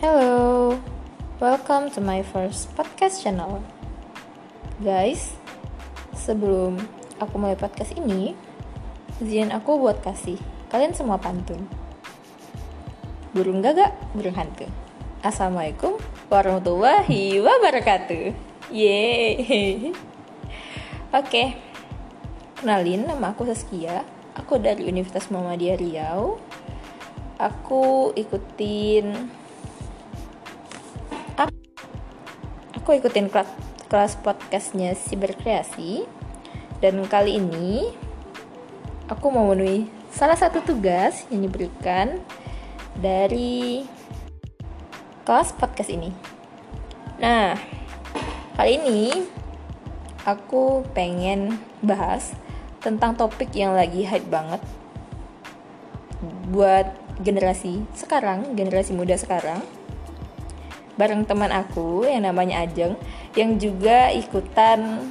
Hello, welcome to my first podcast channel. Guys, sebelum aku mulai podcast ini, izin aku buat kasih kalian semua pantun. Burung gagak, burung hantu. Assalamualaikum warahmatullahi wabarakatuh. Yeay. Oke, kenalin nama aku Saskia. Aku dari Universitas Muhammadiyah Riau. Aku ikutin aku ikutin kelas, kelas podcastnya si berkreasi. Dan kali ini aku mau memenuhi salah satu tugas yang diberikan dari kelas podcast ini. Nah kali ini aku pengen bahas tentang topik yang lagi hype banget buat generasi sekarang, generasi muda sekarang bareng teman aku yang namanya Ajeng yang juga ikutan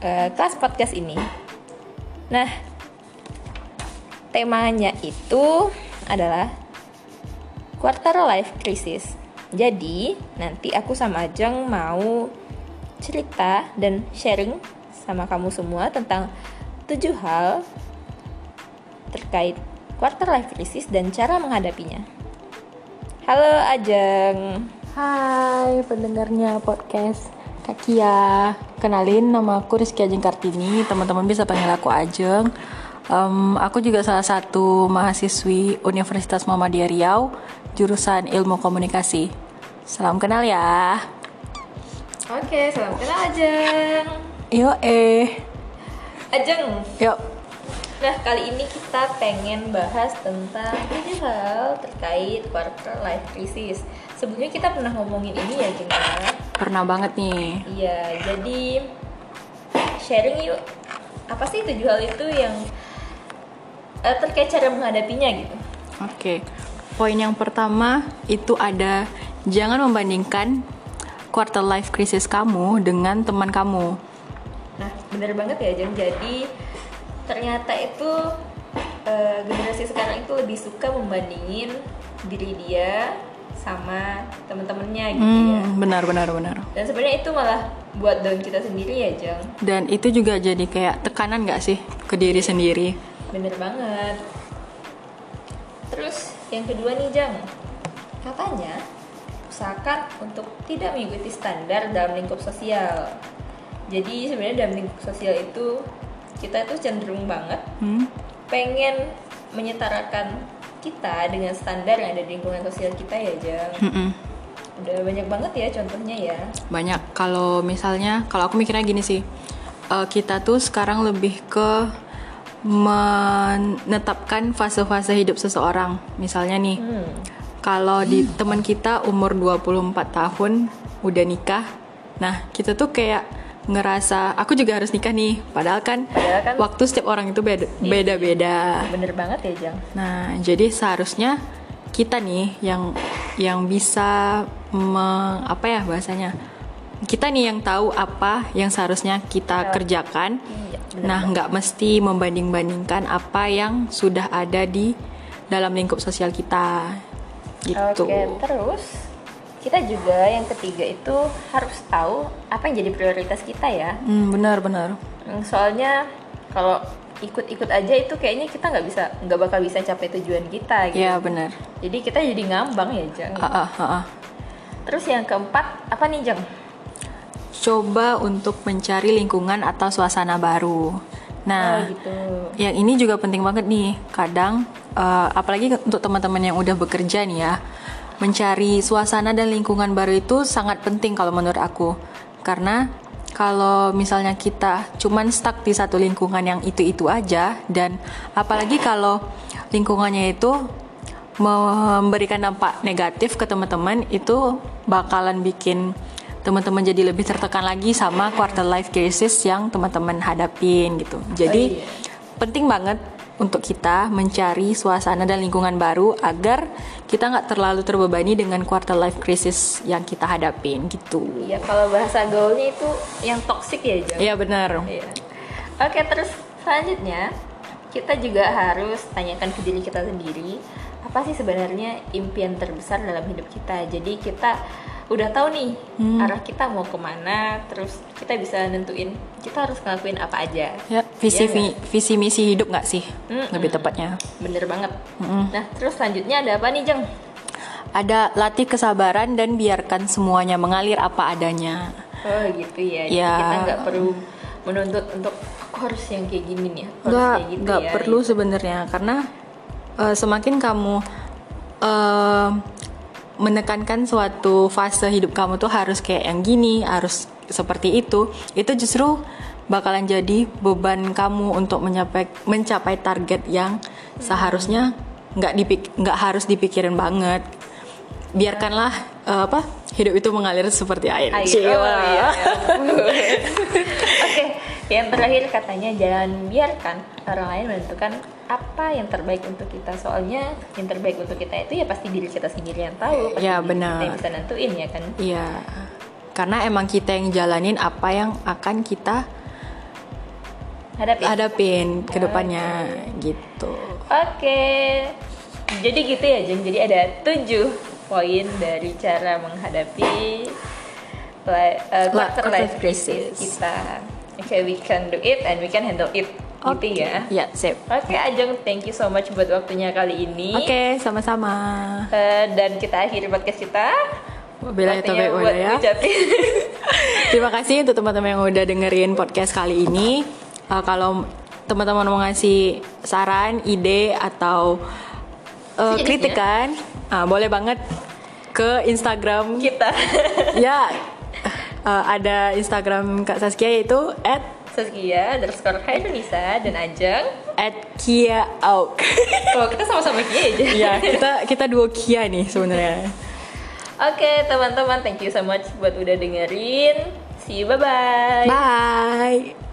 uh, kelas podcast ini. Nah, temanya itu adalah quarter life crisis. Jadi, nanti aku sama Ajeng mau cerita dan sharing sama kamu semua tentang tujuh hal terkait quarter life crisis dan cara menghadapinya. Halo Ajeng. Hai pendengarnya podcast. Kakia Kenalin nama aku Rizky Ajeng Kartini. Teman-teman bisa panggil aku Ajeng. Um, Aku juga salah satu mahasiswi Universitas Muhammadiyah Riau Jurusan Ilmu Komunikasi. Salam kenal ya. Oke, salam kenal Ajeng. Yo eh. Ajeng. Yuk Nah, kali ini kita pengen bahas tentang tujuh hal terkait quarter life crisis. Sebelumnya kita pernah ngomongin ini ya, Jeng ya? Pernah banget nih. Iya, jadi sharing yuk. Apa sih tujuh hal itu yang uh, terkait cara menghadapinya gitu? Oke. Poin yang pertama itu ada jangan membandingkan quarter life crisis kamu dengan teman kamu. Nah, bener banget ya, Jeng. Jadi ternyata itu uh, generasi sekarang itu lebih suka membandingin diri dia sama temen-temennya gitu hmm, ya. benar benar benar. Dan sebenarnya itu malah buat down kita sendiri ya Jang. Dan itu juga jadi kayak tekanan gak sih ke diri sendiri? Bener banget. Terus yang kedua nih Jang. Katanya usahakan untuk tidak mengikuti standar dalam lingkup sosial. Jadi sebenarnya dalam lingkup sosial itu kita itu cenderung banget hmm? pengen menyetarakan kita dengan standar yang ada di lingkungan sosial kita ya Jang mm -mm. udah banyak banget ya contohnya ya banyak kalau misalnya kalau aku mikirnya gini sih uh, kita tuh sekarang lebih ke menetapkan fase-fase hidup seseorang misalnya nih hmm. kalau di teman kita umur 24 tahun udah nikah nah kita tuh kayak ngerasa aku juga harus nikah nih. Padahal kan, padahal kan waktu setiap orang itu beda iya. beda beda bener banget ya jang. Nah jadi seharusnya kita nih yang yang bisa meng, apa ya bahasanya? Kita nih yang tahu apa yang seharusnya kita ya. kerjakan. Iya, nah nggak mesti membanding bandingkan apa yang sudah ada di dalam lingkup sosial kita. Gitu. Oke terus kita juga yang ketiga itu harus tahu apa yang jadi prioritas kita ya. Hmm, benar benar. Hmm, soalnya kalau ikut-ikut aja itu kayaknya kita nggak bisa nggak bakal bisa capai tujuan kita gitu. Ya benar. Jadi kita jadi ngambang ya jeng uh, uh, uh, uh. terus yang keempat apa nih jeng coba untuk mencari lingkungan atau suasana baru. Nah, oh, gitu. yang ini juga penting banget nih. Kadang, uh, apalagi untuk teman-teman yang udah bekerja nih ya, mencari suasana dan lingkungan baru itu sangat penting kalau menurut aku. Karena kalau misalnya kita cuman stuck di satu lingkungan yang itu-itu aja dan apalagi kalau lingkungannya itu memberikan dampak negatif ke teman-teman itu bakalan bikin teman-teman jadi lebih tertekan lagi sama quarter life crisis yang teman-teman hadapin gitu. Jadi oh, iya. penting banget untuk kita mencari suasana dan lingkungan baru agar kita nggak terlalu terbebani dengan quarter life crisis yang kita hadapin gitu. Iya, kalau bahasa gaulnya itu yang toxic ya, Iya benar. Iya. Oke, terus selanjutnya kita juga harus tanyakan ke diri kita sendiri apa sih sebenarnya impian terbesar dalam hidup kita jadi kita udah tahu nih hmm. arah kita mau ke mana terus kita bisa nentuin kita harus ngelakuin apa aja ya visi ya, vi, visi misi hidup nggak sih? Mm lebih tepatnya. Bener banget. Mm nah terus selanjutnya ada apa nih jeng? Ada latih kesabaran dan biarkan semuanya mengalir apa adanya. Oh gitu ya, ya. Jadi kita nggak perlu menuntut untuk aku harus yang kayak gini nih nggak gitu nggak ya, perlu gitu. sebenarnya. Karena uh, semakin kamu uh, menekankan suatu fase hidup kamu tuh harus kayak yang gini harus seperti itu itu justru bakalan jadi beban kamu untuk mencapai mencapai target yang seharusnya nggak dipik nggak harus dipikirin banget biarkanlah uh, apa hidup itu mengalir seperti air. air. Oh, iya. Oke, yang terakhir katanya jangan biarkan orang lain menentukan apa yang terbaik untuk kita. Soalnya yang terbaik untuk kita itu ya pasti diri kita sendiri yang tahu. Pasti ya benar. Kita yang bisa nentuin ya kan. Iya. Karena emang kita yang jalanin apa yang akan kita hadapin, hadapin ke depannya okay. gitu. Oke. Okay. Jadi gitu ya, Jeng. Jadi ada tujuh poin dari cara menghadapi uh, quarter life crisis kita okay we can do it and we can handle it okay. gitu ya ya sip oke okay, Ajeng thank you so much buat waktunya kali ini oke okay, sama-sama uh, dan kita akhiri podcast kita Bila itu baik ya. Terima kasih untuk teman-teman yang udah dengerin podcast kali ini. Uh, kalau teman-teman mau ngasih saran, ide atau uh, kritikan, uh, boleh banget ke Instagram kita. ya, uh, ada Instagram Kak Saskia yaitu at Saskia underscore Indonesia dan Ajeng at Kia Auk. oh kita sama-sama Kia aja. ya kita kita dua Kia nih sebenarnya. Oke okay, teman-teman thank you so much buat udah dengerin. See you bye bye. Bye.